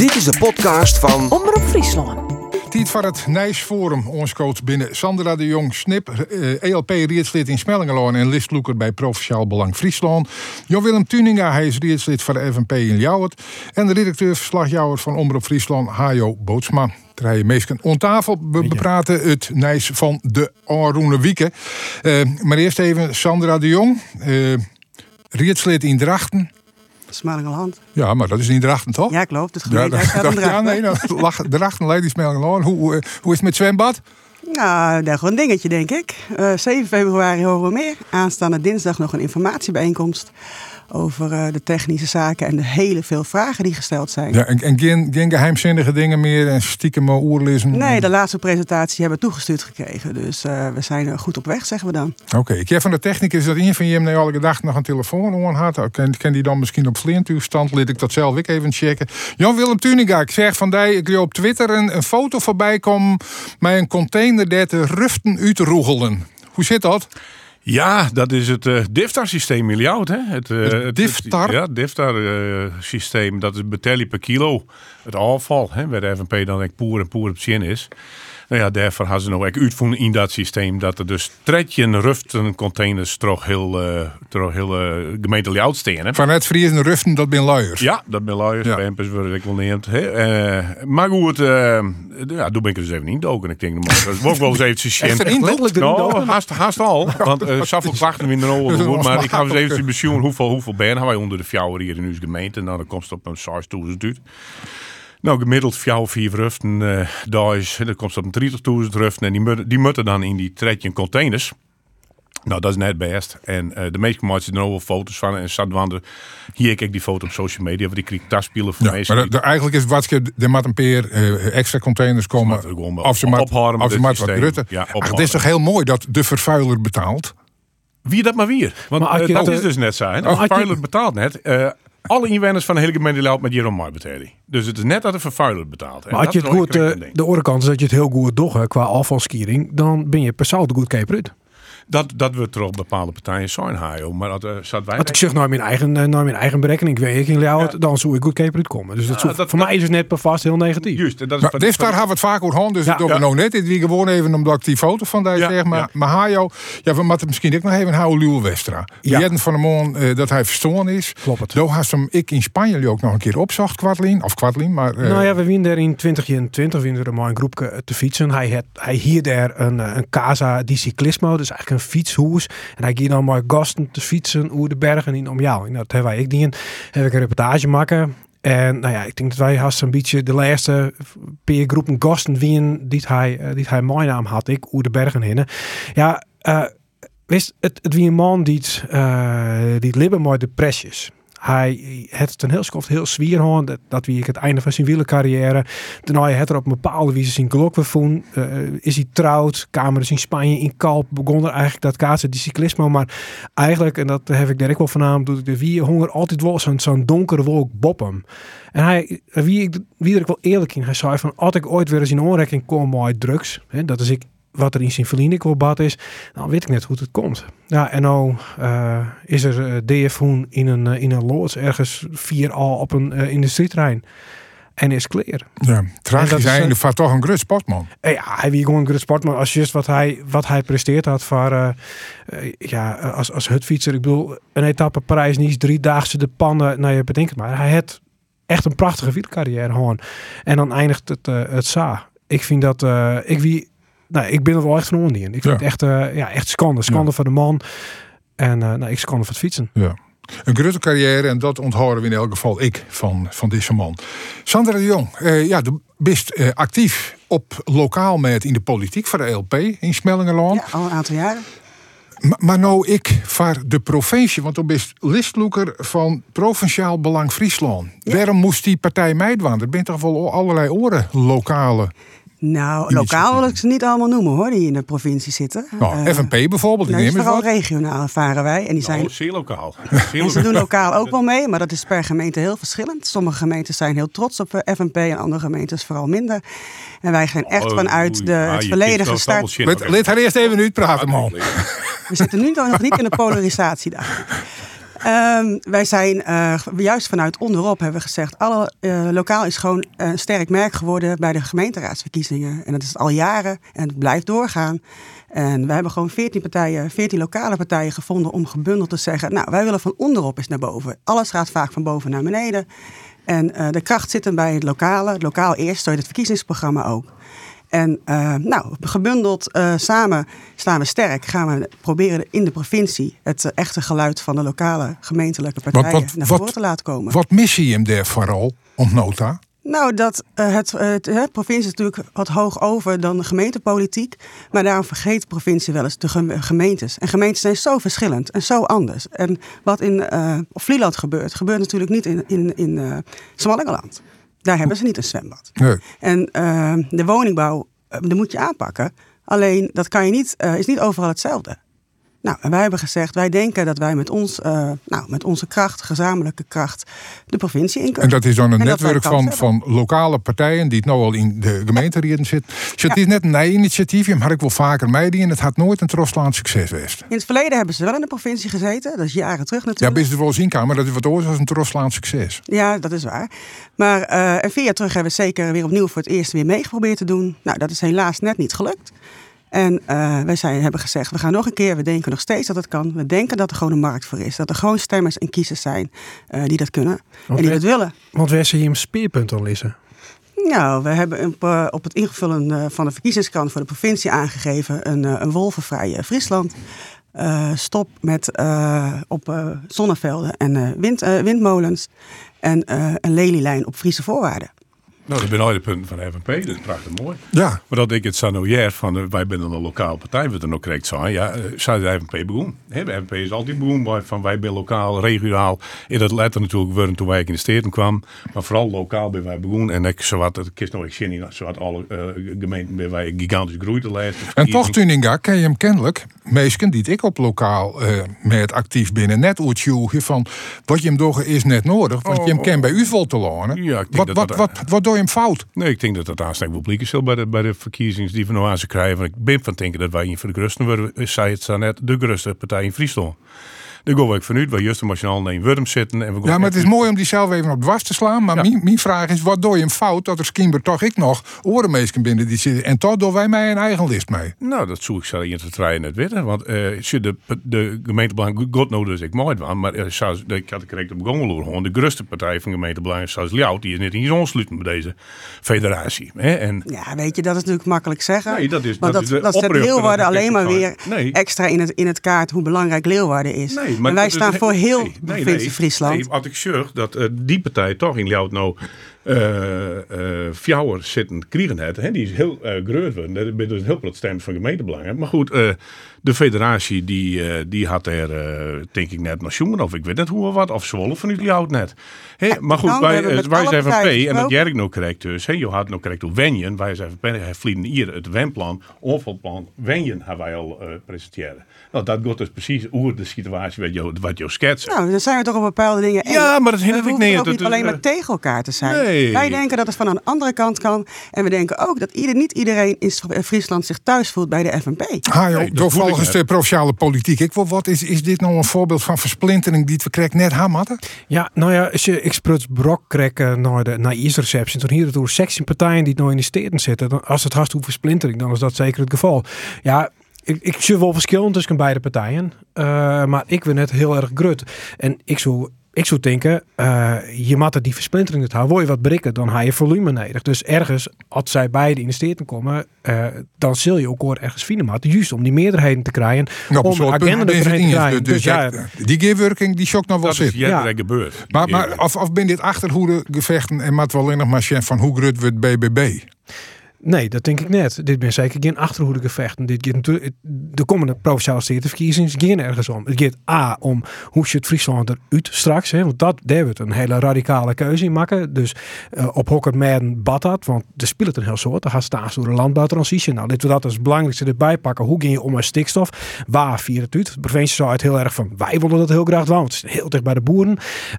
Dit is de podcast van Omroep Friesland. Tijd voor het Nijsforum. Ons coach binnen Sandra de Jong, Snip, eh, ELP rietslid in Smellingeloon en listloeker bij Provinciaal Belang Friesland. Jan-Willem Tuninga, hij is rietslid van de FNP in Ljouwert. En de redacteur-verslagjouwer van Omroep Friesland, Hajo Bootsma. Draaien meesken on tafel. We bepraten het Nijs van de Aroene Wieken. Eh, maar eerst even Sandra de Jong, uh, rietslid in Drachten. Ja, maar dat is niet Drachten, toch? Ja, klopt. Het Ja, gemeente dat- ja, ja, nee, nou, lach- Drachten, Lady. Hoe, eh, hoe is het met zwembad? Nou, daar gewoon een dingetje, denk ik. Eh 7 februari horen we meer. Aanstaande dinsdag nog een informatiebijeenkomst over eh, de technische zaken en de hele veel vragen die gesteld zijn. Ja, en, en geen, geen geheimzinnige dingen meer en stiekem oerlissen? Nee, de laatste presentatie hebben we toegestuurd gekregen. Dus eh, we zijn er goed op weg, zeggen we dan. Oké, ik heb van de techniek is dat een van je hem elke dag nog een telefoon aan had. Ken, ken die dan misschien op vleertoestand? Liet ik dat zelf ik even checken. Jan-Willem Tuninga, ik zeg van die, ik zie op Twitter een, een foto voorbij komen met een container dat de ruften uitroegelen. Hoe zit dat? Ja, dat is het eh DIFTAR-systeem Ljouwert, hè? Het, eh, het- DIFTAR? ja, DIFTAR-systeem. dat is betelje per kilo. Het afval, hè, waar de FNP dan echt poer en poer op zin is. Nou ja, daarvoor hebben ze nou ook uitvoeren in dat systeem dat er dus tredje ruften containers toch heel, eh toch heel eh, gemeente Ljouwert staan. hè. Van het Friesen ruften, dat ben luiers. Ja, dat ben luiers, Ja. pempers worden ik wel neemt. Eh, maar goed, eh ja, toen ben ik er dus even niet doken. Ik denk, dat wordt wel eens Echt erin, Letterlijk? Nou, haast, haast al. Want eh zoveel klachten in de oorlog. Maar ik ga eens even bezoeken hoeveel, hoeveel ben hebben wij onder de fjouwer hier in uw gemeente. Nou, dan komt het op een 6000 uit. Nou, gemiddeld fjouwer vier ruften, eh daar is, dat komt op een 30.000 ruften. En die, moeten- die moeten dan in die tredje containers. Nou, dat is net best. En eh, de meeste maken er ook wel foto's van. En Sadwander, hier kijk die foto op social media. Want die kreeg taspelen van Ja, mensen. maar eigenlijk is wat je, er moet een paar eh, extra containers komen. moeten gewoon wel Of ze wat systeem. rutten. Ja, Ach, het is toch heel mooi dat de vervuiler betaalt? Wie dat maar weer. Want Maar dat is dus net zo. hè. De vervuiler betaalt net. Alle inwoners van de hele gemeente met Jeroen betalen. Dus het is net dat de vervuiler betaalt. En Maar als je het goed, eh, de kant is dat je het heel goed doet qua afvalskiering, dan ben je per saldo goed uit. Dat, dat we toch bepaalde partijen zijn, Hajo. Maar dat uh, zat wij... Want ik zeg naar mijn eigen, eh, naar mijn eigen berekening, ik weet ik in Ljouwert, dan zou ik goed keper uitkomen. Dus dat Ja, dat- voor mij is het net per vast heel negatief. Juist. en Dat is Maar van- dit van- daar hebben we het vaak over hand, dus Ja. dat we Ja. nou net. Dit wie gewoon even omdat ik die foto van daar Ja, zeg. Maar, ja. maar Hajo, ja, we moeten misschien ook nog even houden Luwe Westra. Ja. Van de man eh, dat hij verstoorn is. Klopt het. Toen had hem ik in Spanje ook nog een keer opzocht, Kwartlien. Of Kwartlien, maar... nou ja, we winnen er in 2020 winnen er maar een groepje te fietsen. Hij, had, hij hier daar een, een Casa di Ciclismo, dus eigenlijk een fietshoes. En hij ging dan maar gasten te fietsen over de bergen in om jou. Nou, dat hebben wij ik die heb ik een reportage maken. En nou ja, ik denk dat wij haast een beetje de laatste paar groepen gasten wien die hij, eh, die hij mijn naam had, ik over de bergen heen. Ja, eh wist het, het wie een man die eh, die libben met depressies. Hij had het een heel skoft, heel zwier. Dat, wie ik het einde van zijn wielercarrière. Daarna had er op een bepaalde wijze geluk gevonden. Eh, is hij trouwd, kamers in Spanje, in Kalp. Begon er eigenlijk dat kaatsen, die cyclismo. Maar eigenlijk, en dat heb ik ook wel van doe ik de wie honger altijd wel zo'n donkere wolk boppen. En hij, wie ik, wie er ook wel eerlijk in, hij zei van, als ik ooit weer eens in aanraking kom met drugs, hè, dat is ik wat er in wel bad is, dan weet ik net hoe het komt. Ja, en nou eh, is er eh, DF Hoen in een, eh, in een loods ergens vier al op een uh, industrietrein. En is clear. ja, tragisch is, einde van toch een groot sportman. Ja, hij wie gewoon een groot sport, maar als juist wat hij, wat hij presteert had voor, ja, als, als hutfietser. Ik bedoel, een etappe Parijs-Nice, driedaagse de pannen, nou je bedenkt maar. Hij had echt een prachtige wielercarrière gewoon. En dan eindigt het, het sa. Ik vind dat, ik wie, nou, ik ben er wel echt van onder in. Ik vind Ja. het echt, eh, ja, echt schande. Schande Ja. voor de man. En eh, nou, ik schande voor het fietsen. Ja. Een grote carrière en dat onthouden we in elk geval ik van, van deze man. Sandra de Jong, eh, ja, de best eh, actief op lokaal met in de politiek voor de LP in Smellingerland. Ja, al een aantal jaren. Maar, maar nou ik voor de provincie, want toen best listloeker van Provinciaal Belang Friesland. Waarom moest die partij meidwaan? Er bent toch wel allerlei oren lokale. Nou, lokaal wil ik ze niet allemaal noemen hoor, die in de provincie zitten. Nou, Eh, FNP bijvoorbeeld, ik Nee, is vooral wat. regionaal ervaren wij. En die zijn, Oh, zeer lokaal. en ze doen lokaal ook wel mee, maar dat is per gemeente heel verschillend. Sommige gemeentes zijn heel trots op eh, FNP en andere gemeentes vooral minder. En wij gaan echt Oh, vanuit oei. de, Ah, het verleden gestart. Let, haar eerst even uitpraten, man. We zitten nu nog niet in de polarisatie, dacht Ehm, wij zijn uh, juist vanuit onderop hebben we gezegd, alle uh, lokaal is gewoon een sterk merk geworden bij de gemeenteraadsverkiezingen. En dat is al jaren en het blijft doorgaan. En we hebben gewoon 14 partijen, 14 lokale partijen gevonden om gebundeld te zeggen, nou wij willen van onderop eens naar boven. Alles gaat vaak van boven naar beneden. En uh, de kracht zit hem bij het lokale, het lokaal eerst, zo het verkiezingsprogramma ook. En uh, nou, gebundeld uh, samen staan we sterk. Gaan we proberen in de provincie het uh, echte geluid van de lokale gemeentelijke partijen wat, wat, naar voren te laten komen. Wat mis je hem daar vooral, ontnota? Nou, dat het, het, de provincie is natuurlijk wat hoog over dan de gemeentepolitiek. Maar daarom vergeet de provincie wel eens de gemeentes. En gemeentes zijn zo verschillend en zo anders. En wat in Vlieland gebeurt, gebeurt natuurlijk niet in, in, in Smallingeland. Daar hebben ze niet een zwembad. Nee. En uh, de woningbouw, uh, dat moet je aanpakken. Alleen dat kan je niet, uh, is niet overal hetzelfde. Nou, en wij hebben gezegd, wij denken dat wij met, ons, uh, nou, met onze kracht, gezamenlijke kracht, de provincie in kunnen. En dat is dan een netwerk van, van lokale partijen die het nou al in de gemeenterieden zitten. Dus het ja. is net een initiatief, maar ik wil vaker meedoen. En het had nooit een Trostlaan succes geweest. In het verleden hebben ze wel in de provincie gezeten, dat is jaren terug natuurlijk. Ja, best wel zien kan, maar dat is wat oorzaak als een Trostlaan succes. Ja, dat is waar. Maar uh, en vier jaar terug hebben we zeker weer opnieuw voor het eerst weer meegeprobeerd te doen. Nou, dat is helaas net niet gelukt. En uh, wij zijn, hebben gezegd, we gaan nog een keer. We denken nog steeds dat het kan. We denken dat er gewoon een markt voor is. Dat er gewoon stemmers en kiezers zijn uh, die dat kunnen want en die dat willen. Want waar zie je een speerpunt al lissen? Nou, we hebben op, uh, op het invullen van de verkiezingskant voor de provincie aangegeven een, een wolvenvrije Friesland. stop met op zonnevelden en wind, windmolens. En een lelielijn op Friese voorwaarden. Nou, dat ben al de punten van de FNP. Dat is prachtig mooi. Ja. Maar dat ik het sanoyer van uh, wij zijn een lokale partij, wat er nog correct zijn. Ja, zou de FNP begonnen. de FNP is altijd begonnen van wij zijn lokaal, regionaal. In dat letter natuurlijk worden toen wij in de steden kwam. Maar vooral lokaal ben wij begonnen. En ik zowat, het kist nog ik zin zowat alle uh, gemeenten ben wij gigantisch groeid de lijst. En toch Tuninga ken je hem kennelijk. Meesken die ik op lokaal uh, met actief binnen net uitjoegen van wat je hem doch is net nodig. Want oh, je hem ken bij u vol te lonen. Ja, wat, dat wat, dat, wat, wat doe je fout? Nee, ik denk dat dat aanstek publiek is bij de, bij de verkiezingen die we nou aan ze krijgen. Ik ben van denken dat wij in voor de grusten zei het net, de gruste partij in Friesland. Daar gaan ik vanuit, waar juist machinaal in Wurm zitten. En we ja, maar het is mooi om die zelf even op dwars te slaan. Maar ja. mijn, mijn vraag is, wat doe je een fout dat er skimber toch ik nog orenmeesken binnen die zitten. En toch doen wij mij een eigen list mee. Nou, dat zoek ik zo in te trein net weten. Want uh, de, de gemeentebelang, god nou dus ik mooi was. Maar uh, zoals, ik had correct op Gongeloer gewoon. De grootste partij van gemeentebelang zoals Ljout, die is net in ontsluiten met deze federatie. Hè? En, ja, weet je, dat is natuurlijk makkelijk zeggen. Nee, dat is, maar dat, dat, dat zet Leeuwarden alleen maar weer nee. extra in het, in het kaart hoe belangrijk Leeuwarden is. Nee, maar en wij staan voor heel nee, Friesland. Nee, had ik zeg dat uh, die partij toch in Ljout nou uh, uh, fjouwer zitten krijgen het. Hè, die is heel uh, groot worden. Dat is dus een heel groot stem van gemeentebelangen. Maar goed, de federatie die, die had er denk ik net nationaal of ik weet net hoe of wat. Of Zwolle van u houdt net. Hey, maar goed, nou, wij, wij zijn FNP en dat jij nog correct dus. Hey, je had nog correct op Wenjen. Wij zijn FNP, hij vliegen hier het wenplan, onvalplan Wenjen hebben wij al presenteren. Nou, dat gaat dus precies over de situatie wat jou, wat jou schetst. Nou, dan zijn we toch op bepaalde dingen Ja, maar dat hindert ik niet. ook niet alleen maar tegen elkaar te zijn. Nee. Wij denken dat het van een andere kant kan. En we denken ook dat ieder, niet iedereen in Friesland zich thuis voelt bij de FNP. Ah, joh, nee, door volgens de provinciale politiek. Ik wil, wat is, is dit nou een voorbeeld van versplintering die het we net hamatten? Ja, nou ja, als je expres brok krekken naar de naar receptie, dan hier het door sectiepartijen die nog in de steden zitten. Dan, als het haast over versplintering, dan is dat zeker het geval. Ja, ik, ik zie wel verschillen tussen beide partijen. Uh, maar ik ben net heel erg grut. En ik zou, ik zou denken, uh, je moet die versplintering het houden. Wil je wat brikken, dan haal je volume nodig. Dus ergens, als zij beide in de steden komen, uh, dan zul je ook hoor ergens vinden. Maar juist om die meerderheden te krijgen. Nou, om de agenda te krijgen. Dus, dus ja, die gearworking, die shock nog wel zit. Ja, dat gebeurt. Maar, maar of, of ben dit achterhoede gevechten en maat wel alleen nog maar van hoe grut wordt BBB? Nee, dat denk ik net. Dit ben zeker geen achterhoede gevechten. Dit gaat de komende provinciale statenverkiezingen gaan ergens om. Het gaat A om hoe je het Friesland eruit straks. Hè, want dat, daar wordt een hele radicale keuze in maken. Dus uh, op hokker met batat, want de speelt een heel soort. Dan gaat staan door de landbouwtransitie. Nou, dit we dat als belangrijkste erbij pakken. Hoe ging je om met stikstof? Waar viert het uit? De provincie zou het heel erg van, wij willen dat heel graag doen, want het is heel dicht bij de boeren.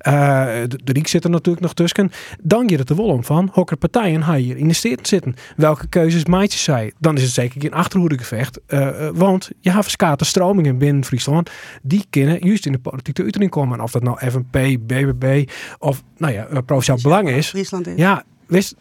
Uh, de, de Riek zit er natuurlijk nog tussen. Dan gaat het er wel om van, hokker partijen hier in de steden zitten. Wel welke keuzes maatjes zij, dan is het zeker geen achterhoedegevecht. Uh, want je hebt verschillende stromingen binnen Friesland. Die kunnen juist in de politieke uitering komen. En of dat nou FNP, BBB of nou ja, Provinciaal Belang is. Friesland is. Ja, wist,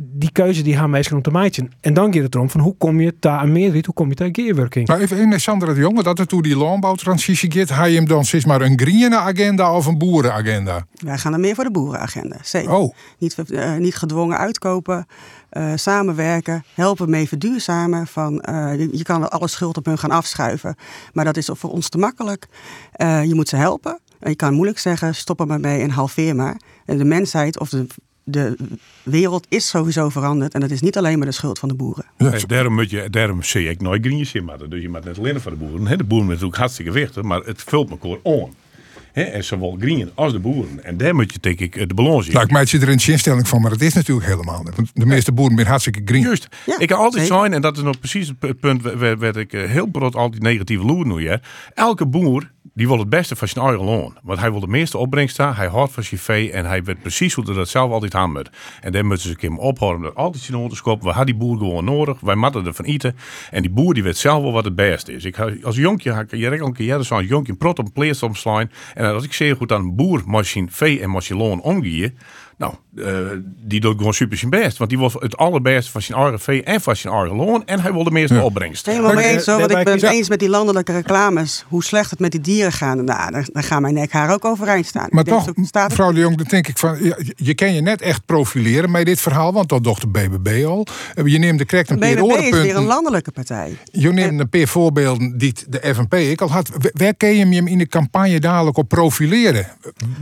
die keuze die gaan meestal om te maken. En dan gaat het erom van hoe kom je daar aan meerderheid, hoe kom je daar gearworking. Maar even in Sandra de Jonge, dat er toe die landbouwtransitie gaat, ga je hem dan steeds maar een groene agenda of een boerenagenda? Wij gaan er meer voor de boerenagenda, zeker. Oh. Niet, uh, niet gedwongen uitkopen, uh, samenwerken, helpen mee verduurzamen. Van, uh, je, je, kan wel alle schuld op hun gaan afschuiven, maar dat is voor ons te makkelijk. je moet ze helpen. Je kan moeilijk zeggen, stop er maar mee en halveer maar. De mensheid of de de wereld is sowieso veranderd. En dat is niet alleen maar de schuld van de boeren. Ja, daarom, moet je, daarom zie ik nooit groentjes in maar Dus je moet net alleen voor de boeren. De boeren zijn natuurlijk hartstikke wichtig, maar het vult elkaar on. He, en zowel groen als de boeren. En daar moet je denk ik de balans in. Nou, ik maak je er een instelling van, maar het is natuurlijk helemaal niet. Want de meeste boeren zijn hartstikke groen. Juist. ik heb altijd zijn, en dat is nog precies het punt waar, ik eh, heel brood altijd negatieve loer nu. Elke boer die wil het beste van zijn eigen loon. Want hij wil de meeste opbrengst hij houdt van zijn vee en hij weet precies hoe hij dat zelf altijd moet. En dan moeten ze een keer ophouden dat altijd zijn onderschop. We hadden die boer gewoon nodig, wij moeten ervan eten. En die boer die weet zelf wel wat het beste is. Ik, als jonkje, had ik een keer zo'n jonkje prot een omslaan. En als ik zeer goed aan boer zijn vee en zijn loon omgeven, nou, uh, die doet gewoon super zijn best. Want die wil het allerbeste van zijn eigen vee en van zijn eigen loon. En hij wil de meeste ja. opbrengst. Helemaal mee eens hoor, want ik ben het eens met die landelijke reclames. Hoe slecht het met die dieren gaat. Nou, dan, gaan mijn nek haar ook overeind staan. Maar toch, mevrouw de Jong, dan denk ik van... Je, je kan je net echt profileren met dit verhaal. Want dat docht de BBB al. Je neemt de correct een BBB is weer een landelijke partij. Je neemt een paar voorbeelden die de FNP ik al had. Waar kun je hem in de campagne dadelijk op profileren?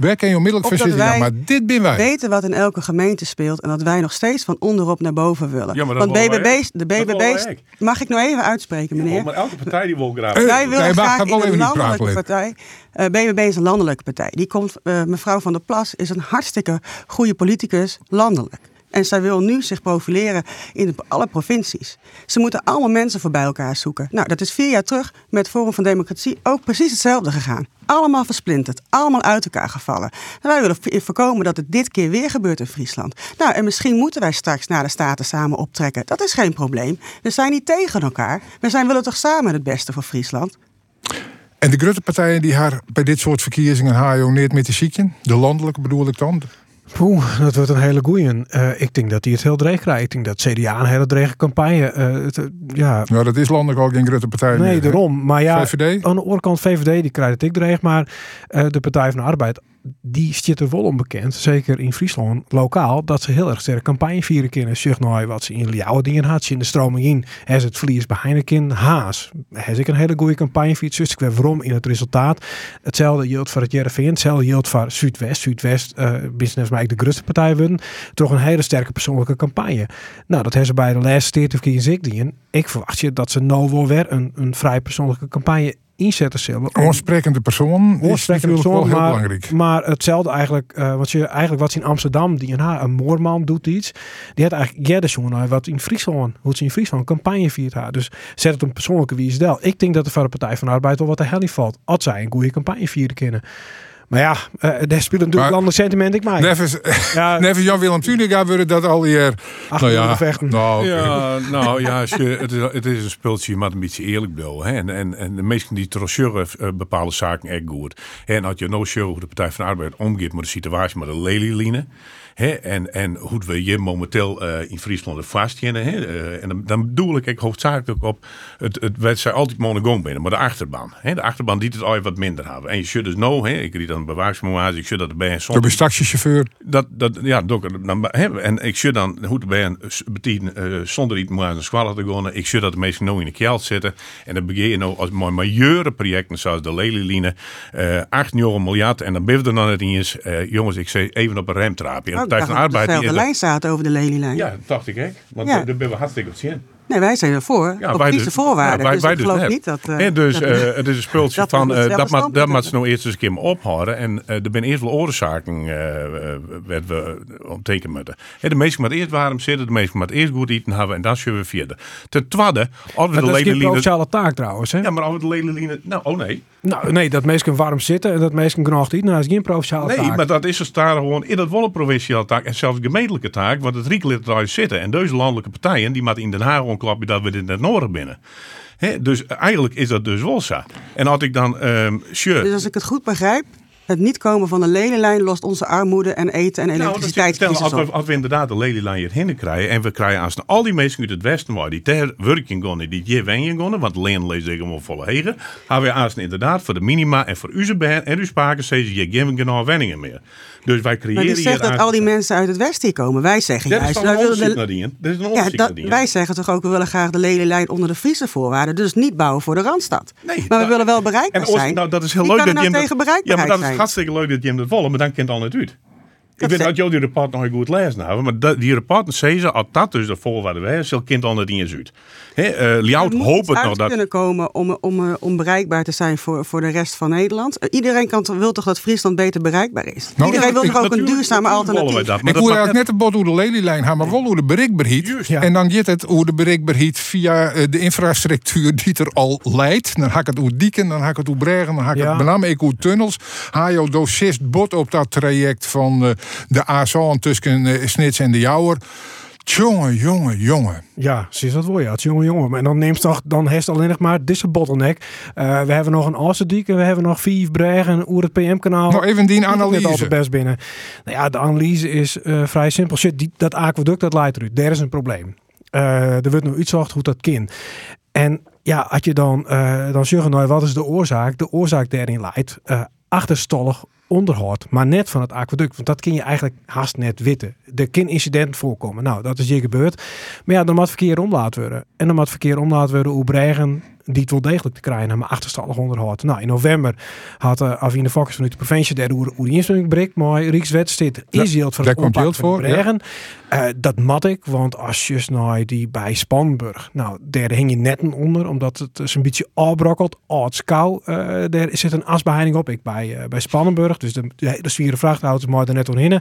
Waar kun je onmiddellijk voor zitten? maar dit ben wij. Weten wat in elke gemeente speelt en dat wij nog steeds van onderop naar boven willen. Ja, Want BBB's, de BBB's, mag ik nou even uitspreken, meneer? Ja, maar elke partij die wil graag. wij willen graag in een landelijke partij. Uh, eh, BBB is een landelijke partij. Die komt, uh, mevrouw Van der Plas is een hartstikke goede politicus, landelijk. En zij wil nu zich profileren in alle provincies. Ze moeten allemaal mensen voor bij elkaar zoeken. Nou, dat is vier jaar terug met Forum van Democratie ook precies hetzelfde gegaan. Allemaal versplinterd, allemaal uit elkaar gevallen. En wij willen voorkomen dat het dit keer weer gebeurt in Friesland. Nou, en misschien moeten wij straks naar de Staten samen optrekken. Dat is geen probleem. We zijn niet tegen elkaar. We zijn willen toch samen het beste voor Friesland. En de grote partijen die haar bij dit soort verkiezingen hajoneert met de ziekten, de landelijke bedoel ik dan, Poeh, dat wordt een hele goeie. Uh, ik denk dat hij het heel dreig krijgt. Ik denk dat CDA een hele dreige campagne. Uh, het, ja. ja, dat is landelijk ook geen grote partij. Nee, daarom. Maar ja, VVD? aan de oorkant VVD, die krijgt het ik dreig. Maar de Partij van de Arbeid, die zit er wel onbekend, zeker in Friesland, lokaal, dat ze heel erg sterk campagne vieren kunnen. Zeg nou wat ze in Ljouwen dingen had, in de stroming in, is het vlies bij Heineken, Haas. Heb ik een hele goede campagne viert, dus ik weet waarom in het resultaat. Hetzelfde geldt voor het Jereveen, hetzelfde geldt voor Zuidwest. Zuidwest, uh, business mij de grootste partij toch een hele sterke persoonlijke campagne. Nou, dat hebben ze bij de laatste in. Ik verwacht je dat ze nou wel weer een, een vrij persoonlijke campagne inzetten zullen. Oorsprekende persoon is wel heel maar, belangrijk. Maar hetzelfde eigenlijk, uh, wat je eigenlijk wat ze in Amsterdam, die een, een moorman doet iets, die had eigenlijk jongen wat in Friesland, hoe ze in Friesland campagne viert haar. Dus zet het een persoonlijke wie is del. Ik denk dat de van de Partij van de Arbeid wel wat de hel valt. Als zij een goede campagne vieren kunnen. Maar ja, uh, daar speelt natuurlijk een ander sentiment ik maak. Nevens, ja. nevens Jan-Willem Tuninga willen dat al hier... Nou ja, vechten. Nou, ja, nou ja, als je, het, is, het is een speeltje, maar een beetje eerlijk wil. Hè? En, en, en de meesten die trocheren uh, bepaalde zaken echt goed. En als je nou show hoe de Partij van de Arbeid omgeeft met de situatie met de lelieline... Hè, en, en hoe we je momenteel uh, in Friesland vastkennen. Hè, uh, en dan, dan bedoel ik, hoofdzakelijk op het, het werd zij altijd monogoon binnen, maar de achterban. Hè, de achterban die het al wat minder hebben. En je zult dus nou, hè, ik ried dan bewaaksmoment, ik zul dat bij een soms. De straks chauffeur. Dat, dat, ja, dokker, dan, hè, en ik zul dan, hoe bij een betien, uh, zonder iets maar een squallen te gaan, ik zul dat de meesten nou in de kjeld zitten. En dan begin je nou als mooi majeure projecten zoals de Lelyline, uh, 8 miljard. En dan ben je er dan net eens, uh, jongens, ik zei even op een remtrapje. Partij van Arbeid. De lijn staat over de lelielijn. Ja, dat dacht ik hè. Want ja. daar ben we hartstikke op zien. Nee, wij zijn ervoor. Ja, op wij deze dus- voorwaarden. ja, wij- dus wij ik dus geloof net. niet dat... eh, en dus dat- eh, het is een speeltje dat we van, eh, dat, maar, dat moet hebben. ze nou eerst eens een keer maar ophouden. En eh, er zijn eerst wel oorzaken werden we moeten. Hè, de meesten met eerst warm zitten, de meesten met eerst goed eten hebben en dan zullen we verder. Ten tweede, als we Maar de dat is geen ledenlijnen... provinciale taak trouwens. Hè? Ja, maar als we de ledenlijnen... Nou, oh nee. Nou, nee, dat mensen warm zitten en dat mensen genoeg eten, nou, dat is geen provinciale Nee, taak. maar dat is er staan gewoon in het wolle provinciale taak en zelfs gemeentelijke taak, want het riekelt daar zitten. En deze landelijke partijen, die moeten in Den Haag onklappen dat we dit net nodig binnen. Dus eigenlijk is dat dus wel zo. En als ik dan, ehm sure, Dus als ik het goed begrijp, het niet komen van de ledenlijn lost onze armoede en eten en Nou, stel, als, op. we, als we inderdaad de lelielijn hier hinnen krijgen en we krijgen als al die mensen uit het westen waar die ter werking gaan, die hier wenjen gaan, want Leen leest ik hem volle hegen, hebben we als inderdaad voor de minima en voor uw en uw spaken steeds je geven geen wenningen meer. Dus wij creëren Maar die hier zegt dat al die mensen uit het westen hier komen. Wij zeggen Dat is juist, wij willen de? Dat is een ja, dat, wij zeggen toch ook, we willen graag de ledenlijn onder de Friese voorwaarden. Dus niet bouwen voor de Randstad. Nee, maar we willen wel bereikbaar En zijn. nou, dat is heel leuk er dat nou tegen Ja, bereikbaarheid maar dat is hartstikke leuk dat je hem dat willen, maar dan kent al niet uit. Ik weet dat jou die rapport nog goed lezen hebben, maar dat, die rapporten zeggen ze, als dat dus de voorwaarden waren, zal kind al niet eens uit. Hè, eh, hoopt het uit nog dat... kunnen komen om, om, om bereikbaar te zijn voor, voor de rest van Nederland. Eh, Iedereen kan, wil toch dat Friesland beter bereikbaar is? Nou, Iedereen wil toch ook een duurzame alternatief? dat, Ik dat hoor eigenlijk net de bot hoe de lelielijn gaan, maar wel hoe de bereikbaarheid. Ja. En dan gaat het hoe de bereikbaarheid via eh, de infrastructuur die er al leidt. Dan hak het hoe dieken, dan hak het hoe bregen, dan hak Ja. het met name ik hoe tunnels. Hajo docist bot op dat traject van eh, de A1 tussen eh, Snits en de Jouwer. Jongen, jongen, jongen. Ja, zie je dat wel, ja. Het jongen, jongen. Maar dan neemt toch, dan heeft alleen nog maar deze bottleneck. Eh, we hebben nog een Assendiek en we hebben nog vier bregen oer het PM-kanaal. Nou, even die analyse. altijd best binnen. Nou ja, de analyse is eh, vrij simpel. Shit, die, dat aquaduct, dat leidt eruit. Daar is een probleem. Er wordt nog uitzocht hoe dat kan. En ja, als je dan, eh dan zeggen, nou, wat is de oorzaak? De oorzaak daarin leidt achterstallig onderhoud, maar net van het aquaduct. Want dat kun je eigenlijk haast net weten. Er kan incidenten voorkomen. Nou, dat is hier gebeurd. Maar ja, dan moet verkeer omlaat worden. En dan moet verkeer omlaat worden hoe bregen die het wel degelijk te krijgen, maar achterstallig onderhoud. Nou, in november had uh, Avine Fokkers vanuit de provincie hoe die instelling breekt, maar is Ja, heel voor daar het komt voor, ja. Eh, dat mat ik, want als je nou die bij Spanburg, nou, daar hing je netten onder, omdat het is een beetje afbrokkelt, kou. Uh, daar zit een asbeheiding op, ik bij, uh, bij Spannenburg, dus de, de, de zwieren vrachtauto's maar er net omheen.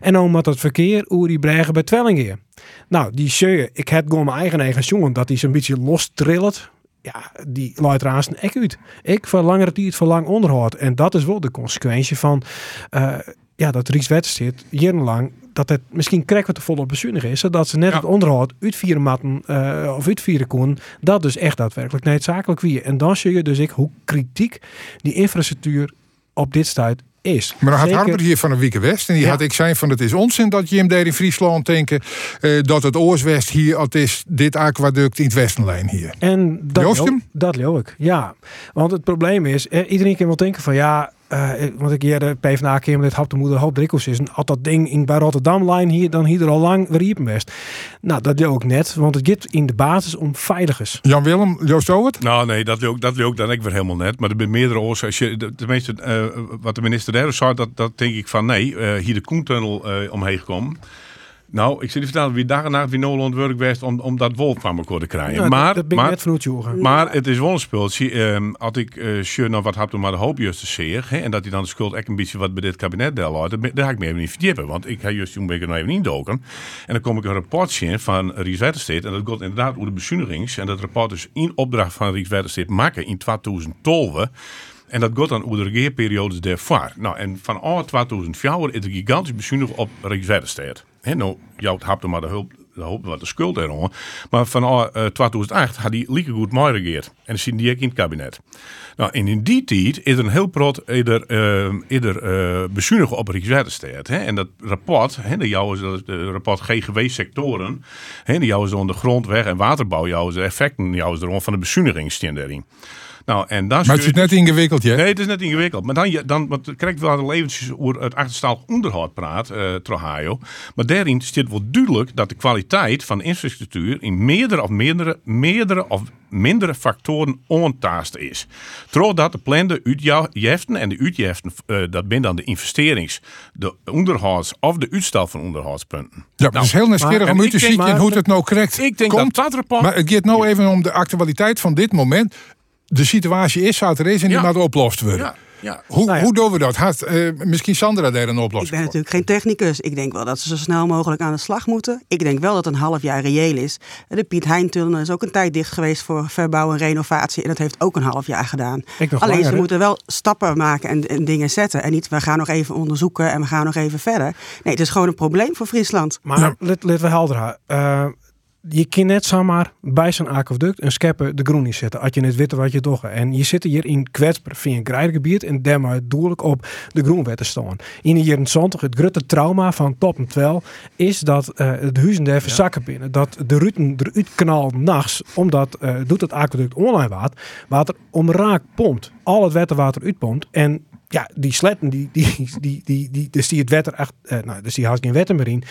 En dan moet het verkeer hoe die bregen bij Twellingen. Nou, die scheur, ik heb gewoon mijn eigen eigen jongen, dat die zo'n beetje los trillet. Ja, die luidt raast een ek uit. Ik voor langere tijd voor lang onderhoud. En dat is wel de consequentie van uh, ja, dat Ries zit jarenlang dat het misschien krijgt wat te volle bezuinig is, zodat ze net Ja. het onderhoud uitvieren matten uh, of uitvieren kon, dat dus echt daadwerkelijk noodzakelijk wie. En dan zie je dus ik hoe kritiek die infrastructuur op dit stuit is. Maar dan had Zeker- Harbert hier van de Wieke West. En die Ja. had ik zijn van het is onzin dat je hem in Friesland denken. eh, dat het Oorswest hier, het is dit aquaduct in het Westenlijn hier. En dat? Dat leeuw ik, ja. Want het probleem is, eh, iedereen kan wel denken van ja, eh, want ik hier de PvdA keer met dit hap de moeder hoop drikkels is. En als dat ding in, bij Rotterdam lijn hier, dan hier er al lang weer hier best. Nou, dat leeuw ik net, want het gaat in de basis om veiligers. Jan Willem, Joost Owert? Nou nee, dat wil ik, dat wil ik dan ik weer helemaal net. Maar er zijn meerdere oorzaken. Als je, de- Tenminste, eh, wat de minister daar zei, dat, dat denk ik van nee, eh, hier de Koentunnel eh, omheen gekomen. Nou, ik zit te vertellen, wie dag en nacht wie Noland werk om, om dat wolf van elkaar te krijgen. Nou, maar, dat, ben ik maar, net vanuit maar het is wel een speeltje. ehm als ik uh, sure nou wat heb maar de hoop juist te zeer. En dat hij dan de schuld echt een beetje wat bij dit kabinet deel had. Daar ga ik me even niet verdiepen. Want ik ga juist ik er nog even indoken. En dan kom ik een rapportje in van Ries Wetterstedt. En dat gaat inderdaad over de bezuinigings. En dat rapport is in opdracht van Ries Wetterstedt maken in 2012. En dat gaat dan over de regeerperiodes daarvoor. Nou, en van al 2004 is er gigantisch bezuinigd op Rijkswaterstaat. Nou, jou hebt er maar de hulp, de hulp wat de schuld erom. Maar van al eh, 2008 had hij lieke goed mooi regeerd. En dan zit die ook in het kabinet. Nou, en in die tijd is er een heel prot eerder, uh, eerder uh, bezuinigd op Rijkswaterstaat. En dat rapport, hè, de jouw is de rapport GGW-sectoren, die jouw is dan de grondweg en waterbouw, jouw is de effecten, jouw is erom van de bezuiniging daarin. Nou, en dan Maar het is net ingewikkeld, hè? Nee, het is net ingewikkeld. Maar dan, je- dan want krijg wel eventjes over het achterstallig onderhoud praat, Trohaio. Maar daarin staat wel duidelijk dat de kwaliteit van de infrastructuur in meerdere of meerdere, meerdere of mindere factoren ontaast is. Doordat de plande uitjeften en de uitjeften, eh, dat zijn dan de investerings, de onderhouds of de uitstel van onderhoudspunten. Ja, het is heel nieuwsgierig om u te zien hoe het nou correct Ik denk komt. dat dat rapport... Maar het gaat nou even om de actualiteit van dit moment. De situatie is zoals er is en die Ja. moet opgelost worden. ja, ja. Hoe, Nou ja. hoe doen we dat? Had eh, misschien Sandra daar een Ik oplossing ben voor? natuurlijk geen technicus. Ik denk wel dat ze zo snel mogelijk aan de slag moeten. Ik denk wel dat een half jaar reëel is. De Piet Hein-tunnel is ook een tijd dicht geweest voor verbouw en renovatie. En dat heeft ook een half jaar gedaan. Ik Alleen langer, ze moeten wel stappen maken en, en dingen zetten. En niet, we gaan nog even onderzoeken en we gaan nog even verder. Nee, het is gewoon een probleem voor Friesland. Maar let, let we helder houden. Je kan net zomaar bij zo'n aquaduct een schepper de groen in zetten. Als je net weet wat je doet. En je zit hier in kwetsbaar via een grijgebied en daar maar doellijk op de groenwet te staan. In de jaren 20, het grote trauma van top en 12 is dat eh de huizen daar verzakken binnen. Dat de ruten eruit knalt nachts, omdat eh, doet het aquaduct online water, water omraak pompt. Al het waterwater uitpompt en ja, die sletten, die, die, die, die, die, dus die het wetter echt, eh, nou, dus die had geen wetter meer in.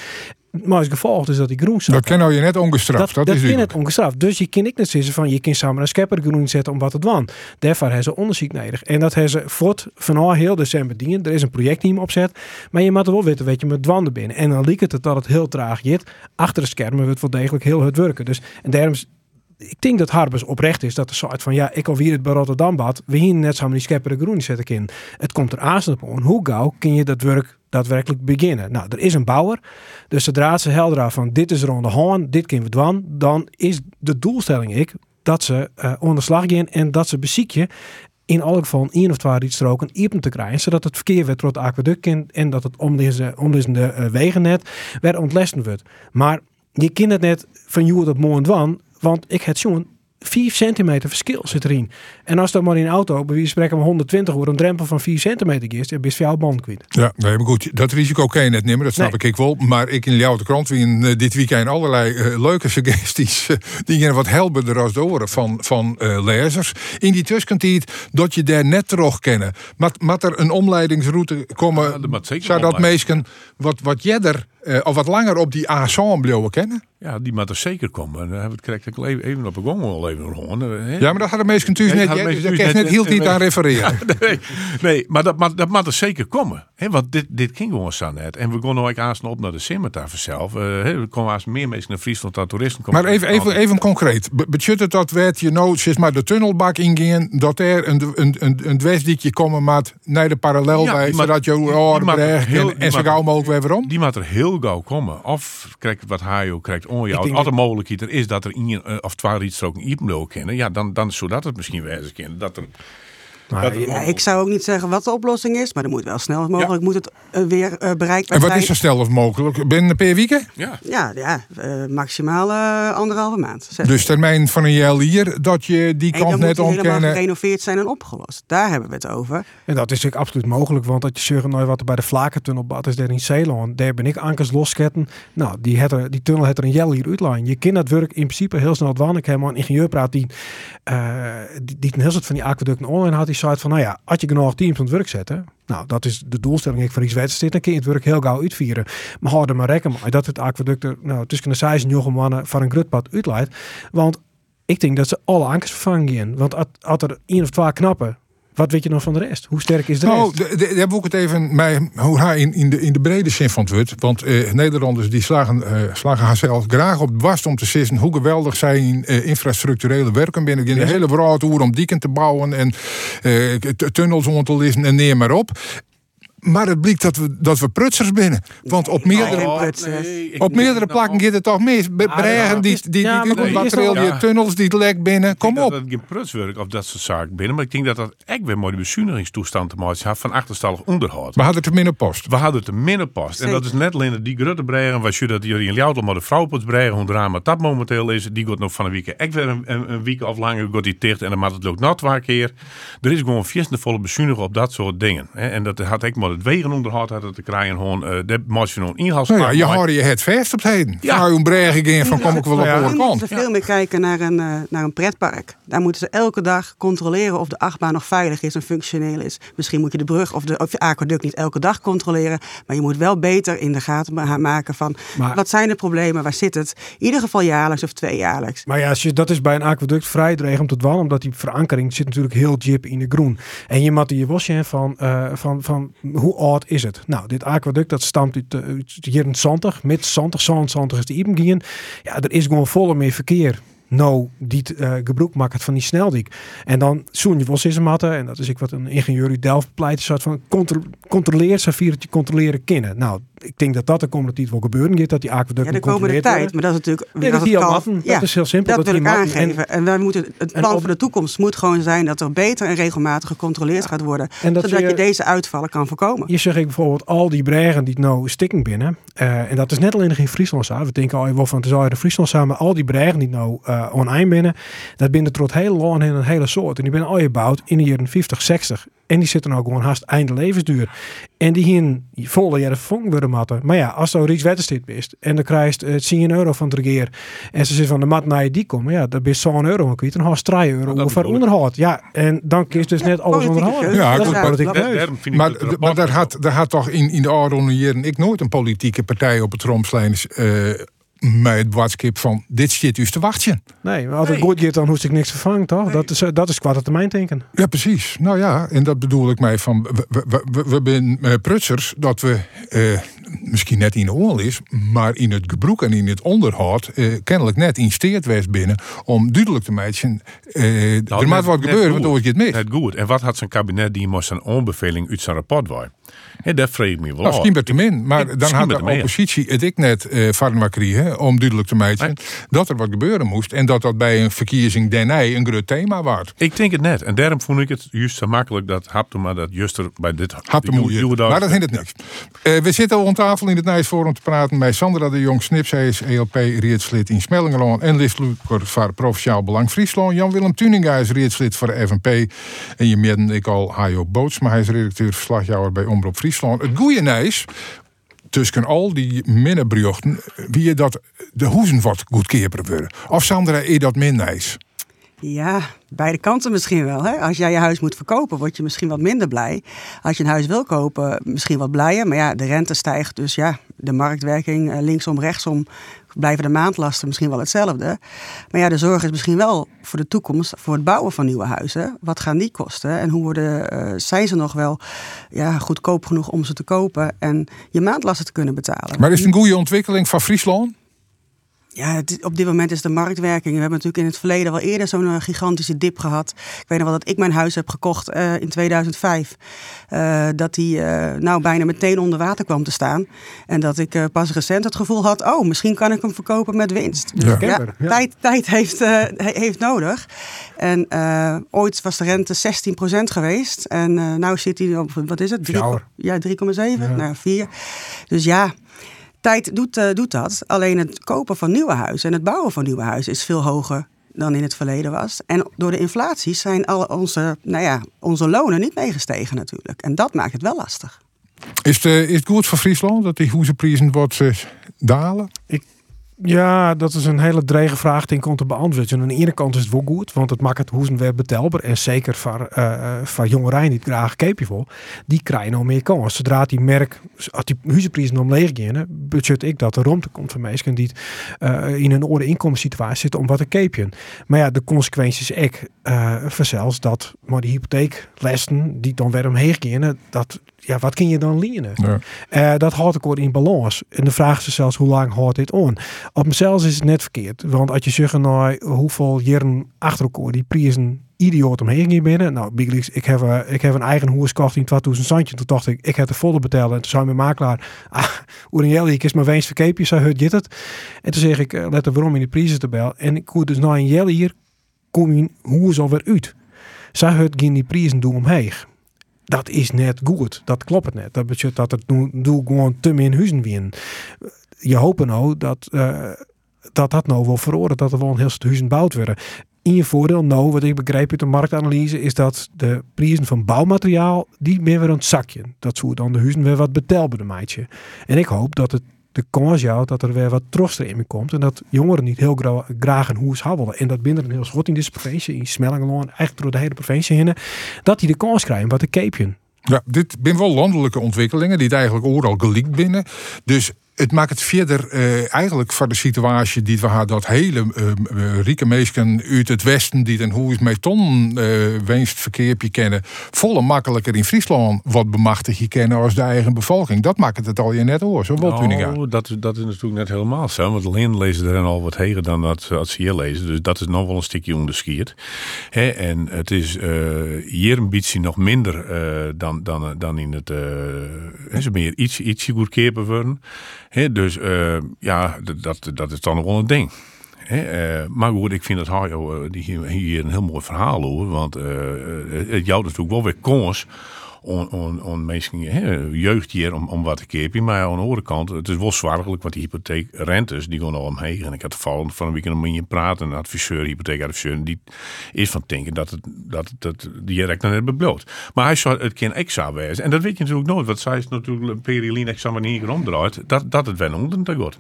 Maar als gevolg is dat die groen. Dat kan nou je net ongestraft. Dat, Dat, dat, is kan het ongestraft. Dus je kan ik net zeggen van je kan samen een schepper groen zetten om wat het wan. Daarvoor hebben ze onderzoek nodig. En dat hebben ze voort van al heel december dienen. Er is een projectteam opzet. Maar je moet er wel weten, weet je, met dwanden binnen. En dan lijkt het dat het heel traag gaat. Achter de schermen wordt wel degelijk heel hard werken. Dus en daarom is- ik denk dat Harbers oprecht is dat de soort van ja, ik alweer het bij Rotterdam bad. We hier net samen die schepper groen zetten in. Het komt er aan op. Hoe gauw kun je dat werk daadwerkelijk beginnen? Nou, er is een bouwer. Dus zodra ze helder van dit is er aan de dit kunnen we dan is de doelstelling ik dat ze eh onder slag gaan en dat ze beziekje in elk geval één of twee rietstroken iepen te krijgen, zodat het verkeer weer door het aquaduct en dat het omliggende, omliggende eh, wegennet weer ontlesten wordt. Maar je kent het net van jou dat mooi dwan, want ik het zo'n 5 centimeter verschil zit erin. En als dan maar in een auto, bij wie we spreken we 120 wordt een drempel van 4 centimeter is, dan ben je jouw band kwijt. Ja, nee, maar goed, dat risico kan je net nemen, dat snap Nee. ik ik wel. Maar ik in Ljouwte Krant wien eh, dit weekend allerlei eh, leuke suggesties eh, die je wat helderder als de oren van, van eh, lezers. In die tussentijd dat je daar net terug kennen. Mat, mat er een omleidingsroute komen, Ja, er zodat omleiding. mensen wat, wat jeder eh, of wat langer op die blijven kennen. Ja, die moet er zeker komen. Dan hebben we het correct even, even op de gong wel even rond. Ja, maar dat hadden mensen Nee, net, hadden dus daar kan net heel niet aan refereren. Nee, nee maar dat, mag- dat moet er zeker komen. Hè, want dit, dit ging gewoon zo net. En we gaan nou aanstaan op naar de Simmerta vanzelf. Eh, hè, we komen als meer mensen naar Friesland dan toeristen komen. Maar even, even, even concreet. Het dat werd je nou, zeg maar, de tunnelbak ingaan, dat er een, een, een, een komen maat naar de parallelweg, Ja, zodat je oren heel- en, en zo gauw mogelijk weer om. Die moet er heel gauw komen. Of krijg wat Hajo krijgt on Ik jou. denk Als de mogelijkheid er is dat er in eh, of twee rietstroken Iepenlo kennen. Ja, dan, dan zodat het misschien wezen kan. Dat er, Maar Ja, ik zou ook niet zeggen wat de oplossing is, maar er moet wel snel mogelijk moet het eh, weer eh, bereikbaar En wat zijn. is zo snel als mogelijk? Binnen een paar weken? ja. Ja, ja eh, maximaal eh, anderhalve maand. Zes Dus termijn van een jaar hier, dat je die en dan kant net die helemaal ontkennen. gerenoveerd zijn en opgelost. Daar hebben we het over. En dat is natuurlijk absoluut mogelijk, want dat je zegt nou wat er bij de Vlakentunnel bad is daar in Zeeland, daar ben ik ankers losketten. Nou, die, het er, die tunnel heeft er een jel hier uitlijn. Je kan dat werk in principe heel snel dwan. Ik heb een ingenieur praat die, eh die, die een heel soort van die aquaducten online had. Die zei van, nou ja, als je genoeg teams aan het werk zetten, nou, dat is de doelstelling ik voor iets wedstrijd, dan kun je het werk heel gauw uitvieren. Maar hou maar rekening mee dat het aquaducten, nou, tussen de 6 en mannen van een grutpad uitleidt. Want ik denk dat ze alle ankers vervangen gaan. Want als er één of twee knappen, wat weet je nog van de rest? Hoe sterk is de Nou, rest? de- daar heb ik het even mij, in, in, de, in de brede zin van het woord. Want eh, Nederlanders die slagen, eh slagen haarzelf graag op dwars om te sissen hoe geweldig zijn eh, infrastructurele werken binnen. In de hele hoe om dieken te bouwen en eh, tunnels om te lissen en neer maar op. Maar het blijkt dat we, dat we prutsers binnen. Want op meerdere, Oh, op meerdere plakken gaat het toch mis. Ah, Bregen, die, die, die, Ja, tunnels, die lek binnen. Ik Kom denk op. Dat het geen prutswerk of dat soort zaken binnen. Maar ik denk dat dat echt weer mooi de bezuinigingstoestand te maken heeft van achterstallig onderhoud. We hadden het minder post. We hadden het een minder past. En dat is net alleen die grote bregen. Was je dat jullie in Ljouwtel maar de vrouwpots bregen. Hoe drama dat momenteel is. Die gaat nog van een week. Ik weer een, een, een week of langer gaat die dicht. En dan maakt het ook nog twee keer. Er is gewoon een volle bezuinigen op dat soort dingen. hè. En dat had ik maar het wegenonderhoud hadden te krijgen. Gewoon, uh, dat moest je nog. Nou ja, je hoorde je het vast op het heden. Ja. Nou, een breg in van kom ik wel op ja. horen moeten veel meer kijken naar een, uh, naar een pretpark. Daar moeten ze elke dag controleren of de achtbaan nog veilig is en functioneel is. Misschien moet je de brug of de, of de aquaduct niet elke dag controleren. Maar je moet wel beter in de gaten maken van maar, wat zijn de problemen, waar zit het. In ieder geval jaarlijks of tweejaarlijks. Maar ja, als je, dat is bij een aquaduct vrij dreig om te dwalen. Omdat die verankering zit natuurlijk heel jip in de groen. En je moet je wasje van, uh, van, van hoe oud is het? Nou, dit aquaduct dat stamt uit, uit hier in Zantig. Met Zantig, Zantig is de Ibengien. Ja, er is gewoon volle meer verkeer nou die uh, gebruik maakt van die sneldiek. En dan zoen je wel matten en dat is ik wat een ingenieur uit Delft pleit, soort van contro controleer ze vier controleren kennen. Nou, ik denk dat dat de komende tijd wel gebeuren dat die aquaducten Ja, de komende tijd, maar dat is natuurlijk... Nee, dat, dat, kan, ja, dat is heel simpel. Dat, dat wil ik aangeven. En, en, wij moeten, het plan voor de toekomst moet gewoon zijn dat er beter en regelmatig gecontroleerd gaat worden. En dat zodat je, deze uitvallen kan voorkomen. Je zegt bijvoorbeeld al die bregen die nou stikken binnen. Uh, en dat is net alleen in Friesland. We denken al wel van het is al in Friesland samen. Maar al die bregen die nou uh, oneind binnen. Dat binnen tot heel lang in een hele soort. En die zijn al gebouwd in de jaren 50, 60. En die zitten ook gewoon haast einde levensduur. En die hin volle jaren vonk worden matten. Maar ja, als er iets wetenstit is en dan krijgt het 10 euro van het regeer en ze zit van de mat naar je die komen, ja, dan is zo'n euro kwijt. Dan haast 3 euro voor onderhoud. Ja, en dan kiest dus net alles onderhouden. Ja, dat is politiek Maar, maar daar had, daar had toch in, in de oude jaren ik nooit een politieke partij op het tromslijn met het boodschap van dit zit dus te wachten. Nee, maar als het goed gaat, dan hoef ik niks vervangen, toch? Dat is, dat is kwart termijn denken. Ja, precies. Nou ja, en dat bedoel ik mij van, we, we, we, we zijn uh, prutsers dat we, uh, misschien net in de oorlog is, maar in het gebroek en in het onderhoud, uh, kennelijk net in steert binnen, om duidelijk te maken, uh, nou, er moet wat gebeuren, waardoor je het mis. Net goed. En wat had zijn kabinet die moest een aanbeveling uit zijn rapport waar? En dat vreeg me wel nou, Misschien met min, maar dan had de oppositie het ik net uh, om duidelijk te maken dat er wat gebeuren moest en dat dat bij een verkiezing denij een groot thema was. Ik denk het net en daarom vond ik het juist zo makkelijk dat Haptema dat juist er bij dit Haptema, maar dat vindt het niks. Uh, we zitten al aan tafel in het Nijsforum te praten met Sandra de Jong Snips, hij is ELP-rietslid in Smellingeloon en listloeker voor Provinciaal Belang Friesland. Jan-Willem Tuninga is rietslid voor de FNP en je midden ik al Hajo Boots, maar hij is redacteur verslagjouwer bij Omroep Friesland. Het goeie nijs tussen al die minnenbrjochten, wie je dat de hoezen wat goedkeper worden. Of Sandra, is dat min nijs? Ja, beide kanten misschien wel. Hè? Als jij je huis moet verkopen, word je misschien wat minder blij. Als je een huis wil kopen, misschien wat blijer. Maar ja, de rente stijgt, dus ja, de marktwerking eh, linksom, rechtsom blijven de maandlasten misschien wel hetzelfde. Maar ja, de zorg is misschien wel voor de toekomst, voor het bouwen van nieuwe huizen. Wat gaan die kosten? En hoe worden, uh, zijn ze nog wel ja, goedkoop genoeg om ze te kopen en je maandlasten te kunnen betalen? Maar is het een goede ontwikkeling van Friesland? Ja, op dit moment is de marktwerking. We hebben natuurlijk in het verleden wel eerder zo'n eh, gigantische dip gehad. Ik weet nog wel dat ik mijn huis heb gekocht uh, in 2005. Uh, dat die uh, nou bijna meteen onder water kwam te staan. En dat ik pas recent het gevoel had, oh, misschien kan ik hem verkopen met winst. Dus ja. ja, Tijd, tijd heeft, heeft nodig. En ooit was de rente 16% geweest. En nu zit hij op, wat is het? 3, ja, 3,7, ja. nou 4. Dus ja, Tijd doet, uh, doet dat. Alleen het kopen van nieuwe huizen en het bouwen van nieuwe huizen is veel hoger dan in het verleden was. En door de inflatie zijn al onze, nou ja, onze lonen niet meegestegen natuurlijk. En dat maakt het wel lastig. Is het, is het goed voor Friesland dat die huizenprijzen wat uh, dalen? Ik ja, dat is een hele drege vraag die komt te beantwoorden. Aan de ene kant is het wel goed, want het maakt het hoezen weer betelbaar. En zeker voor, uh, voor jongeren die het graag keepje voor, die krijgen nog meer kans. Zodra die merk, als die huizenprijzen omleeg gaan, budget ik dat er rond komt van mensen die uh, in een orde inkomenssituatie zitten om wat te keepje. Maar ja, de consequenties ik uh, vanzelfs dat maar die hypotheeklessen die dan weer omheen gaan, dat ja, wat kun je dan lenen? Ja. Uh, dat houdt ik in balans. En de vraag is zelfs hoe lang houdt dit on? Op mezelf is het net verkeerd. Want als je zegt nou hoeveel jaren achter elkaar die prijzen idioot omheen gaan binnen. Nou, Biglix, ik heb, uh, ik heb een eigen hoes gekocht in 2000 Santje. Toen dacht ik, ik heb de volle betalen. En toen zei mijn makelaar, ah, Uriel, ik is maar weens verkeepje, zo hut dit het. En toen zeg ik, uh, let er waarom in de prijzen tabel. En ik koer dus nou een jelle hier, kom je hoe alweer uit. Zij het geen die prijzen doen omheen dat is net goed. Dat klopt net. Dat betekent dat het doel gewoon te min huizen win. Je hoopt nou dat, uh, dat dat nou wel veroordeelt dat er wel een heel stuk huizen gebouwd worden. in je voordeel. Nou, wat ik begreep uit de marktanalyse is dat de prijzen van bouwmateriaal die meer weer een zakje. Dat zou dan de huizen weer wat betelbaarder maatje. En ik hoop dat het de kans jou dat er weer wat troster in komt. En dat jongeren niet heel gra graag een hoes habbelen. En dat binnen een heel schot in deze provincie, in Smellingeloon, eigenlijk door de hele provincie heen, dat die de kans krijgen wat de keepje. Ja, dit zijn wel landelijke ontwikkelingen die het eigenlijk overal gelikt binnen. Dus het maakt het verder uh, eigenlijk voor de situatie die we hadden, dat hele uh, rieke mensen uit het westen die hoe is met ton uh, winstverkeerpje kennen, volle makkelijker in Friesland wat bemachtigd kennen als de eigen bevolking. Dat maakt het al je net hoor, zo wat nou, dat, dat is natuurlijk net helemaal zo, want alleen lezen er al wat heger dan dat als ze hier lezen, dus dat is nog wel een stukje onderscheid. En het is hier een beetje nog minder dan, dan, dan in het, uh, meer iets, ietsje worden dus uh, ja, dat, dat is dan wel een ding. uh, maar goed, ik vind dat Harjo hier, hier een heel mooi verhaal over. Want het jouwt natuurlijk wel weer kans on, on, on mensen, jeugd hier om, om wat te kepen. Maar aan de andere kant, het is wel zwaarlijk, want die hypotheekrentes die gaan al omheen. En ik had van, van een week een je praten, een adviseur, hypotheekadviseur, die is van denken dat het, dat, dat direct dan net bebloot. Maar hij zou het geen extra wezen. En dat weet je natuurlijk nooit, want zij is natuurlijk een periline examen niet omdraait, dat, dat het wel onder te wordt.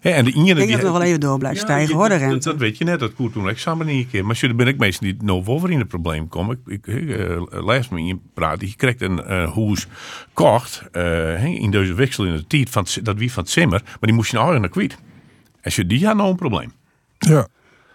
Ja, en de ik denk die, dat het nog wel even door blijft ja, stijgen, hoor, de rente. Dat, weet je net, dat koert toen examen niet een keer. Maar dan ben ik meestal niet over in het probleem komen. Ik, ik uh, lees me in praat. Je krijgt een uh, hoes kocht uh, in deze wissel in de tijd van dat wie van het simmer, maar die moest je nou naar kwijt. Als je die had nou een probleem. Ja.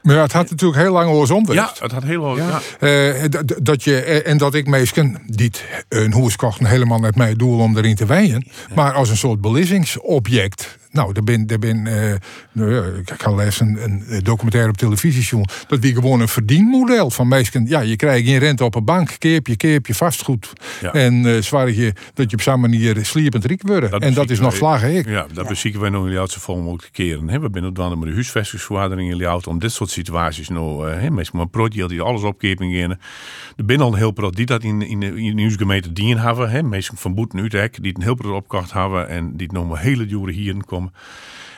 Maar ja, het had natuurlijk heel lang horizon Ja, het had heel lang. Ja. Uh, dat je, en dat ik meestal niet een hoes kochten helemaal net mijn doel om erin te wijnen. Maar als een soort belizzingsobject. Nou, er ben, er ben uh, nou ja, ik ga lezen een, een documentaire op televisie. Dat wie gewoon een verdienmodel van meestal. Ja, je krijgt geen rente op een bank, keep je, keep je vastgoed. En uh, zwaar je dat je op zo'n manier sliepend riek wordt. en dat is nog vlagen ik. Ja, dat bezieken wij nog in de zo mogelijk keren. We zijn op de huisvestingsvergadering in auto om dit soort situaties nou, uh, meestal een project die alles opkepen gaan. Er zijn al een heel pro die dat in, in, in, in gemeente dienen hebben. Meestal van Boeten Utrecht, die het heel pro opkocht hebben en die het nog maar hele jaren hier komen. om.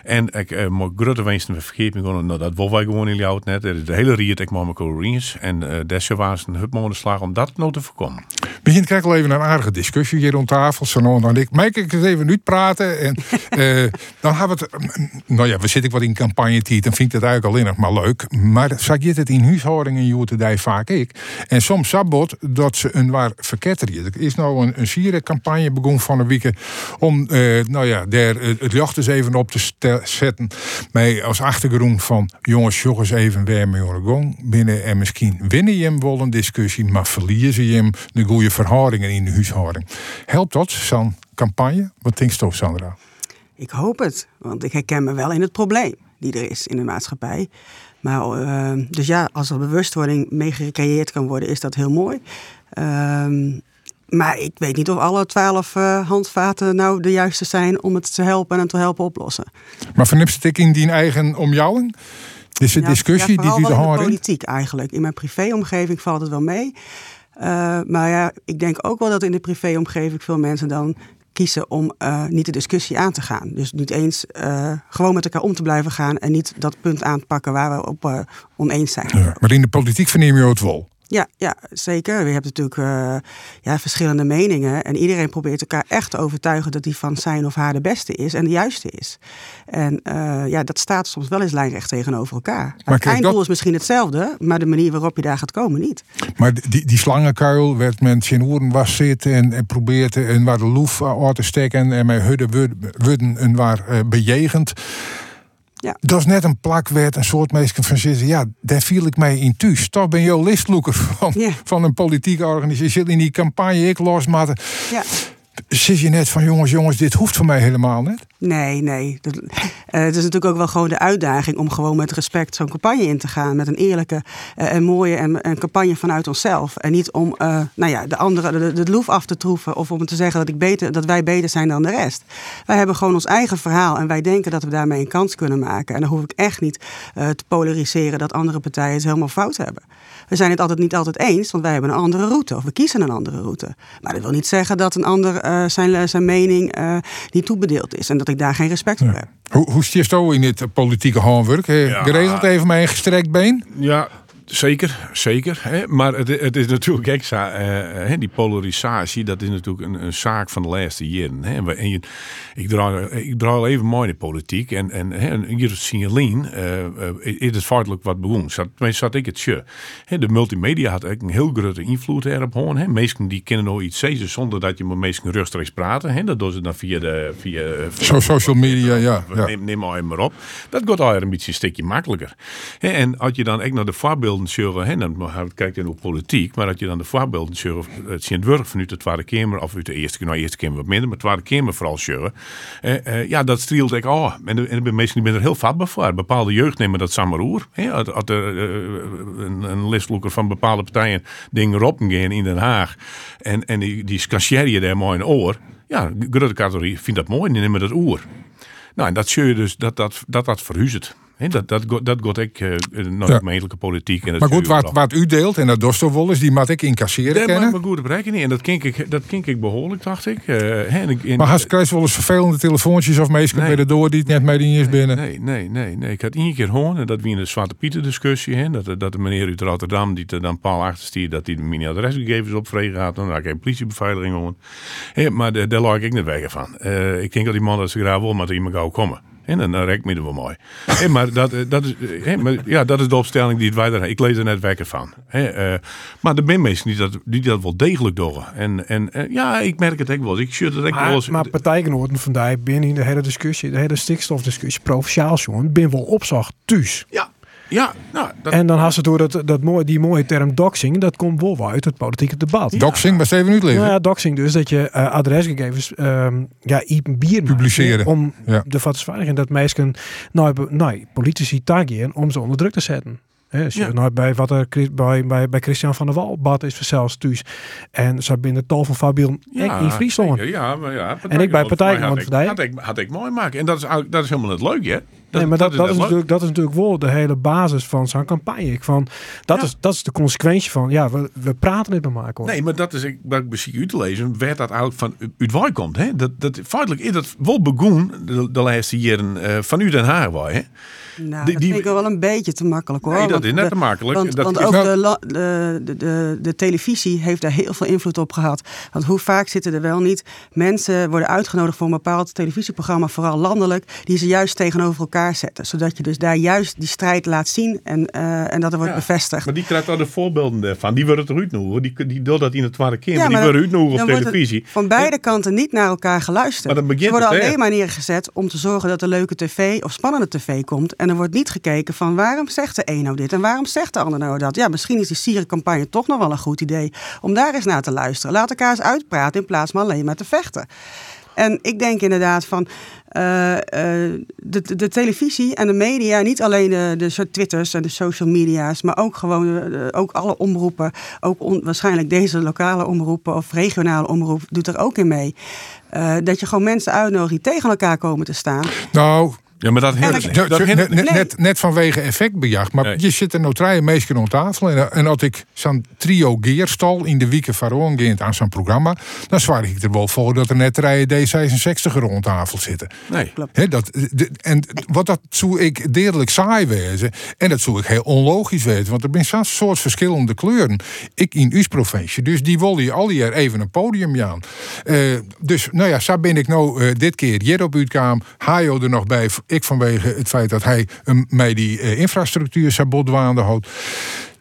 En ik uh, moet grote wensen nou, dat wil wij gewoon in jou net. De hele riet ik met mijn En uh, desje was een hupmolen slag om dat nou te voorkomen. Begint krijg al even een aardige discussie hier rond tafel. Zo dan ik. Maak ik het even nu praten. En uh, dan hebben we het. Nou ja, we zitten wat in campagne tijd. Dan vind ik het eigenlijk alleen nog maar leuk. Maar zag je het in huishoudingen joertedij vaak ik. En soms sabot dat ze een waar verketteren. Er is nou een, een campagne begon van een week om nou ja, daar het jacht eens even op te zetten. Mij als achtergrond van jongens, jongens even weer met gong binnen. En misschien winnen je hem wel een discussie, maar verliezen je hem de goede verhoudingen in de huishouding. Helpt dat, zo'n campagne? Wat denkt je, Sandra? Ik hoop het, want ik herken me wel in het probleem die er is in de maatschappij. Maar, uh, dus ja, als er bewustwording mee gecreëerd kan worden, is dat heel mooi. Uh, maar ik weet niet of alle twaalf uh, handvaten nou de juiste zijn om het te helpen en te helpen oplossen. Maar vernipst ik in die eigen omjouwing? Is de discussie die u de in de politiek eigenlijk. In mijn privéomgeving valt het wel mee. Uh, maar ja, ik denk ook wel dat in de privéomgeving veel mensen dan kiezen om uh, niet de discussie aan te gaan. Dus niet eens uh, gewoon met elkaar om te blijven gaan en niet dat punt aanpakken waar we op oneens zijn. Ja, maar in de politiek verneem je het wel. Ja, ja, zeker. We hebben natuurlijk uh, ja, verschillende meningen. En iedereen probeert elkaar echt te overtuigen dat die van zijn of haar de beste is en de juiste is. En uh, ja, dat staat soms wel eens lijnrecht tegenover elkaar. Maar het einddoel dat... is misschien hetzelfde, maar de manier waarop je daar gaat komen niet. Maar die, die slangenkuil werd men in oren was zitten en, en probeert en waar de loef uit te steken en met hudden worden en waar bejegend. Ja. Dat is net een plakwet, een soort meestal van zitten. Ja, daar viel ik mij in thuis. Toch ben je listloeker van, van een politieke organisatie. In die campagne ik losmaten. Ja. Zit je net van jongens, jongens, dit hoeft voor mij helemaal niet? Nee, nee. Dat, uh, het is natuurlijk ook wel gewoon de uitdaging om gewoon met respect zo'n campagne in te gaan. Met een eerlijke uh, en mooie en, en, campagne vanuit onszelf. En niet om uh, nou ja, de andere de, de, loef af te troeven of om te zeggen dat, ik beter, dat wij beter zijn dan de rest. Wij hebben gewoon ons eigen verhaal en wij denken dat we daarmee een kans kunnen maken. En dan hoef ik echt niet te polariseren dat andere partijen het helemaal fout hebben. We zijn het altijd niet altijd eens, want wij hebben een andere route of we kiezen een andere route. Maar dat wil niet zeggen dat een ander zijn, zijn mening niet toebedeeld is. En dat ik daar geen respect voor heb. Hoe, hoe zo in dit politieke handwerk? Ja. Geregeld even mijn gestrekt been? Ja, Zeker, zeker. Hè? Maar het, het is natuurlijk extra, uh, die polarisatie, dat is natuurlijk een, een, zaak van de laatste jaren. Hè? En je, ik, draai, ik draai even mooi in de politiek en, en, en hier zie je alleen, uh, is het feitelijk wat begon. Tenminste, zat ik het je. De multimedia had eigenlijk een heel grote invloed erop. Hè? Mensen die kennen nog iets zeggen zonder dat je met mensen rechtstreeks praten. Hè? Dat doen ze dan via de... Via, via social media, ja. ja. Neem, neem maar op. Dat gaat al een beetje een stukje makkelijker. En als je dan echt naar de voorbeelden voorbeelden hè, dan kijk je naar politiek, maar dat je dan de voorbeelden surfen, het zien het vanuit de Tweede Kamer, of uit de Eerste Kamer, nou Eerste Kamer wat minder, maar de Tweede Kamer vooral surfen. Eh, eh, ja, dat strielt ik, oh, en, en de meesten die er heel vatbaar voor. Bepaalde jeugd nemen dat samen roer. Als er uh, een, een listloeker van bepaalde partijen dingen erop gaan in Den Haag, en, en die, die je daar mooi in oor, ja, de grote categorie vindt dat mooi, die nemen dat oer. Nou, en dat zie dus dat dat, dat, dat verhuizet dat, dat, dat gaat ik uh, naar gemeentelijke politiek. En maar goed, wat, wat u deelt en dat Dostowol is, die moet ik incasseren dat kennen. Dat goed bereiken En dat kink ik, dat kink ik behoorlijk, dacht ik. Uh, en maar hij krijgt wel eens vervelende telefoontjes of meestal nee, bij de door die het net mee is binnen? Nee, nee, nee, nee. Ik had één keer gehoord, dat we in de Zwarte Pieter discussie, hè, dat, dat de meneer uit Rotterdam, die er dan paal achterstiert, dat hij de mini adresgegevens opvregen gaat. Dan had ik geen politiebeveiliging om. maar daar lag ik niet weg van. Uh, ik denk dat die man dat ze graag wil, maar iemand gauw komen. En dan rek me wel mooi. hey, maar, dat, eh, dat is, hey, maar ja, dat is de opstelling die het wij Ik lees er net wekker van. Hey, uh, maar de ben die dat, die dat wel degelijk doen. En, en uh, ja, ik merk het ook wel. Ik zie het ook wel eens. Maar partijgenoten vandaag binnen in de hele discussie, de hele stikstofdiscussie, provinciaal jongen, ben wel opzag thuis. Ja, ja, nou, dat... En dan had ze door dat, dat mooie, die mooie term doxing, dat komt wel uit het politieke debat. Ja. Doxing, maar zeven minuten liggen. Nou ja, doxing dus, dat je uh, adresgegevens um, ja, bier publiceren. Om ja. de en dat mensen nou, nou, politici taggen om ze onder druk te zetten. He, als je nou bij wat er bij, bij, bij Christian van der Wal bad is zelfs thuis. En ze binnen tal van Fabian ja, in Friesland. Ja, maar ja, en ik bij Partij had, ik, had, ik, had ik mooi maken. En dat is, dat is helemaal het leuke, hè? Dat, nee, maar dat, dat, is, natuurlijk, dat is natuurlijk wel de hele basis van zo'n campagne. Ik van, dat, is, dat is de consequentie van, ja, we, we praten niet met elkaar. Nee, maar dat is, ik, wat ik bezie u te lezen, werd dat uit van uit waar komt. Hè? Dat, dat, feitelijk is dat wel begonnen de, de laatste jaren uh, van u Den Haag, hè? Nou, die, dat vind ik wel een beetje te makkelijk hoor. Nee, dat is net te makkelijk. Want, dat want ook de, de, de, de, televisie heeft daar heel veel invloed op gehad. Want hoe vaak zitten er wel niet mensen worden uitgenodigd voor een bepaald televisieprogramma, vooral landelijk, die ze juist tegenover elkaar zetten. Zodat je dus daar juist die strijd laat zien en, uh, en dat er wordt bevestigd. Maar die krijgt daar de voorbeelden van. Die worden eruit nu. Die, die doet dat in het tweede keer. Ja, maar die worden uit nu op televisie. Van beide kanten niet naar elkaar geluisterd. Maar begint Ze worden alleen maar neergezet om te zorgen dat er leuke tv of spannende tv komt. En er wordt niet gekeken van waarom zegt de een nou dit en waarom zegt de ander nou dat. Ja, misschien is die sierencampagne toch nog wel een goed idee om daar eens naar te luisteren. Laat elkaar eens uitpraten in plaats van alleen maar te vechten. En ik denk inderdaad van uh, uh, de, de, televisie en de media, niet alleen de, de Twitters en de social media's, maar ook gewoon de, ook alle omroepen, ook waarschijnlijk deze lokale omroepen of regionale omroep doet er ook in mee. Dat je gewoon mensen uitnodigt die tegen elkaar komen te staan. Nou, ja, maar dat, heeft, dat, net, net, net, vanwege effectbejag. Maar je zit er nou drie meestal op tafel. En, en als ik zo'n trio geerstal in de van gaat aan zo'n programma. dan zwaar ik er wel voor dat er net drie D66 rond tafel zitten. Nee. He, dat, en wat dat zou ik deerlijk saai wezen. En dat zou ik heel onlogisch weten. Want er zijn zo'n soort verschillende kleuren. Ik in uw provincie. Dus die wil je al hier even een podium aan. Uh, dus nou ja, zo ben ik nou uh, dit keer hier op uitkwam. Hajo er nog bij ik vanwege het feit dat hij mij die uh, infrastructuur sabot houdt.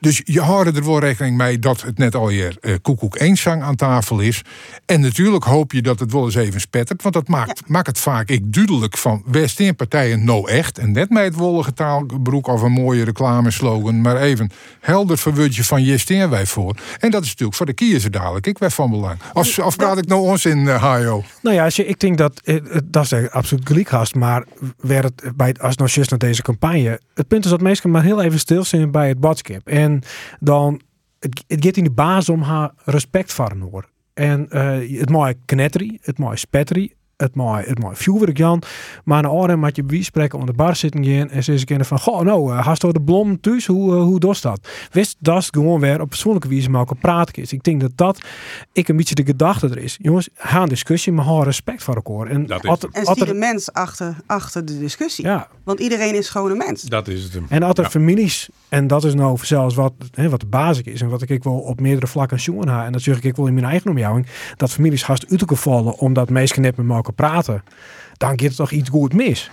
Dus je houdt er wel rekening mee dat het net al je uh, koekoek zang aan tafel is. En natuurlijk hoop je dat het wel eens even spettert. Want dat maakt, maakt het vaak ik duidelijk van West partijen nou echt. En net met het wollige taalbroek of een mooie reclameslogan. Maar even helder verwutje van je wij voor. En dat is natuurlijk voor de kiezer dadelijk. Ik ben van belang. Of, of praat ik nou ons in uh, Hajo? Nou ja, als je, ik denk dat eh, dat is absoluut gelijk. Maar werd het bij als nog naar deze campagne. Het punt is dat mensen maar heel even stilstaan bij het badskip. En dan, het, het gaat in de basis om haar respect voor hoor. En uh, het mooie knetterie, het mooie spetterie, het mooi, het mooi vuurwerk Jan. Maar een oren moet je wie spreken om de bar zitten gaan en ze eens kennen van, goh, nou, uh, hast de blom thuis? Hoe, uh, hoe doet dat? Wist dat gewoon weer op persoonlijke wijze maar ook praten is. Ik denk dat dat ik een beetje de gedachte er is. Jongens, ga een discussie, maar hou respect voor elkaar. En, Dat is at-. En zie de mens achter, achter de discussie. Ja, Want iedereen is gewoon een mens. Dat is het hem. En als er Ja. families, en dat is nou zelfs wat, hè, wat de basis is en wat ik wel op meerdere vlakken zoen ha, en dat zeg ik wel in mijn eigen omjouwing, dat families haast uit te vallen omdat mensen net met elkaar praten, dan gaat het toch iets goed mis.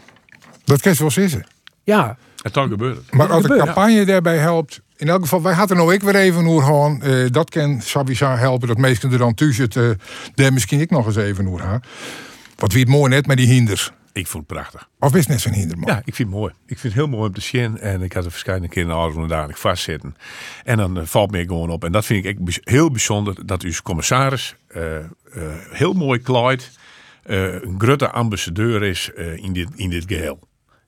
Dat kan wel zitten. Ja, Het kan gebeuren. Maar als de campagne daarbij helpt. In elk geval, wij hadden nou ik weer even hoe gaan. eh, dat kan sowieso helpen. Dat mensen er dan tussen het. eh, daar misschien ik nog eens even hoe gaan. Wat wie het mooi net met die hinders. Ik vond het prachtig. Of is het net zo'n hinder man? Ja, ik vind het mooi. Ik vind het heel mooi om te zien. En ik had er verschillende keren in de dadelijk vastzitten. En dan eh, valt me gewoon op. En dat vind ik heel bijzonder. Dat uw commissaris eh, eh, heel mooi kleedt. Eh, een grote ambassadeur is eh, in, dit, in dit geheel.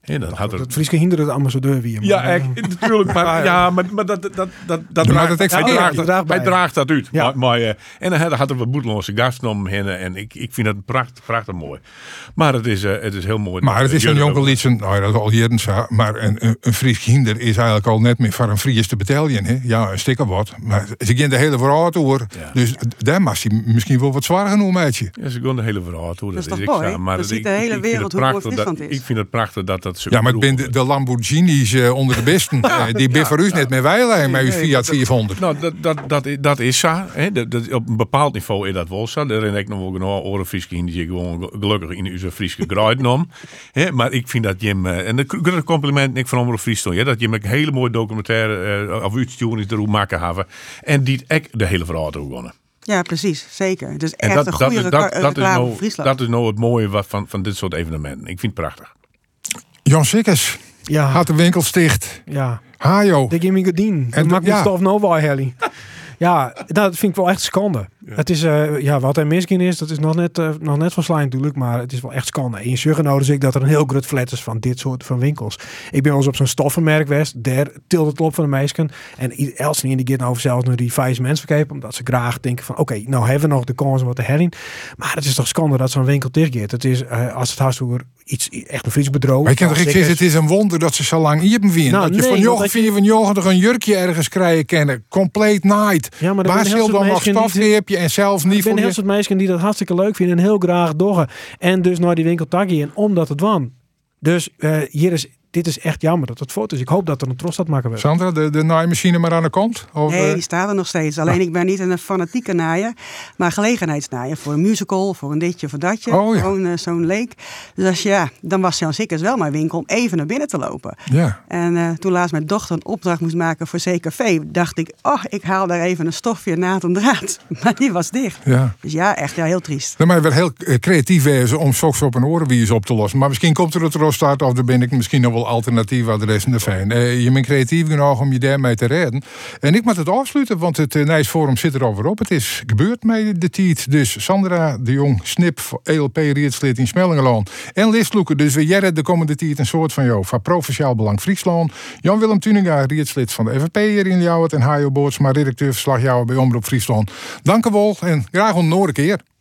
En dan had er, het Frieske hinderde de ambassadeur wie. ja, echt, natuurlijk. Maar, ja, maar, maar dat, dat, dat, dat, dat draagt, dat extra het. draagt bij. draagt dat uit. Ja. Maar, maar, eh, en dan had- had er wat boeteloze gasten om hem heen. En ik, ik vind dat prachtig, prachtig mooi. Maar het is, eh, het is heel mooi. Maar het is een jonge liedje, nou dat is al jaren zo, maar een, een, een Fries hinder is eigenlijk al net meer voor een Friese bataljon. Hè? Ja, een of wat. Maar ze gaan de hele verhaal door. Ja. Dus daar mag hij misschien wel wat zwaar genoeg met je. Ja, ze gaan de hele verhaal toe. Dat is toch ik mooi? Maar dat- ziet de ik- hele ik vind wereld het hoe mooi prachtig dat- Friesland is. Ik vind het prachtig dat dat Ja, maar ben de, de Lamborghinis eh, onder de besten. eh, die ben voor u net meer wijlijn met uw Fiat 400. Nou, dat, dat, dat, is- dat is zo. Hè. Dat, dat, op een bepaald niveau is dat wel zo. Daar ren ik nog wel genoeg oren Frieske in die zich gewoon gelukkig in onze Frieske gruid om. Hè, Maar ik vind dat Jim, eh, en een compliment ik van Omroep Friesland, ja, dat Jim een hele mooie documentaire eh, of uitsturing erop maken hebben. En die ik de hele verhaal toe gewonnen. Ja, precies. Zeker. Het is En echt dat, een dat, goede is, reca- dat, dat, is nou, voor Friesland. dat is nou het mooie wat van, van dit soort evenementen. Ik vind het prachtig. Jan Sikkers Ja, had de winkel sticht. ja. Hajo. De Gimme Godin. En maakt ja. niet stof no waar, Helly. Ja, dat vind ik wel echt schande. Het is, eh, ja, wat er misging is, dat is nog net, eh, nog net van Slijn natuurlijk, maar het is wel echt schande. In Jurgen nodig ik dat er een heel groot flat is van dit soort van winkels. Ik ben wel eens op zo'n stoffenmerk geweest, daar tilt het op van de meisken. En Elsen die gaat nou zelfs naar die vijf mensen verkepen, omdat ze graag denken van, oké, nou hebben we nog de kans om wat te herin. Maar het is toch schande dat zo'n winkel dichtgaat. Het is, eh, als het haast over iets, echt een Fries je toch als ik ik zeggen, het is een wonder dat ze zo lang iepen winnen. Nou, dat je nee, van joch dat je- 94 een jurkje ergens krijgen kennen. Compleet naait. Ja, maar dan nog mensen die- en zelfs Er niet zijn voor heel veel mensen die dat hartstikke leuk vinden en heel graag doggen. En dus naar die winkel taggen omdat het wan. Dus eh, hier is, dit is echt jammer dat het fout is. Ik hoop dat er een trots dat maken wordt. Sandra, de, de naaimachine maar aan de kant? Of, Nee, eh, die staat er nog steeds. Alleen ik ben niet een fanatieke naaier, maar gelegenheidsnaaier. Voor een musical, voor een ditje of een datje. Oh, ja. Gewoon eh, zo'n leek. Dus als, ja, dan was Jan Sikkers wel mijn winkel om even naar binnen te lopen. ja. En eh, toen laatst mijn dochter een opdracht moest maken voor CKV, dacht ik, oh, ik haal daar even een stofje naad en draad. Maar die was dicht. ja. Dus ja, echt ja, heel triest. Dan moet je wel heel creatief wezen om soks op een orenwies op te lossen. Maar misschien komt er het rostart of dan ben ik misschien nog wel alternatief adres de fijn. Eh, je bent creatief genoeg om je daarmee te redden. En ik moet het afsluiten, want het uh, Nijsforum zit erover op. Het is gebeurd met de tiet. Dus Sandra de Jong, Snip, ELP Rietslid in Smellingelaan. En Listloeken. Dus we jaren de komende tiet een soort van jou van Provinciaal Belang Friesland. Jan-Willem Tuninga, Rietslid van de FNP hier in Ljouwert. En Hajo Boortsma, redacteur verslag bij Omroep Friesland. Dank wel en graag een keer.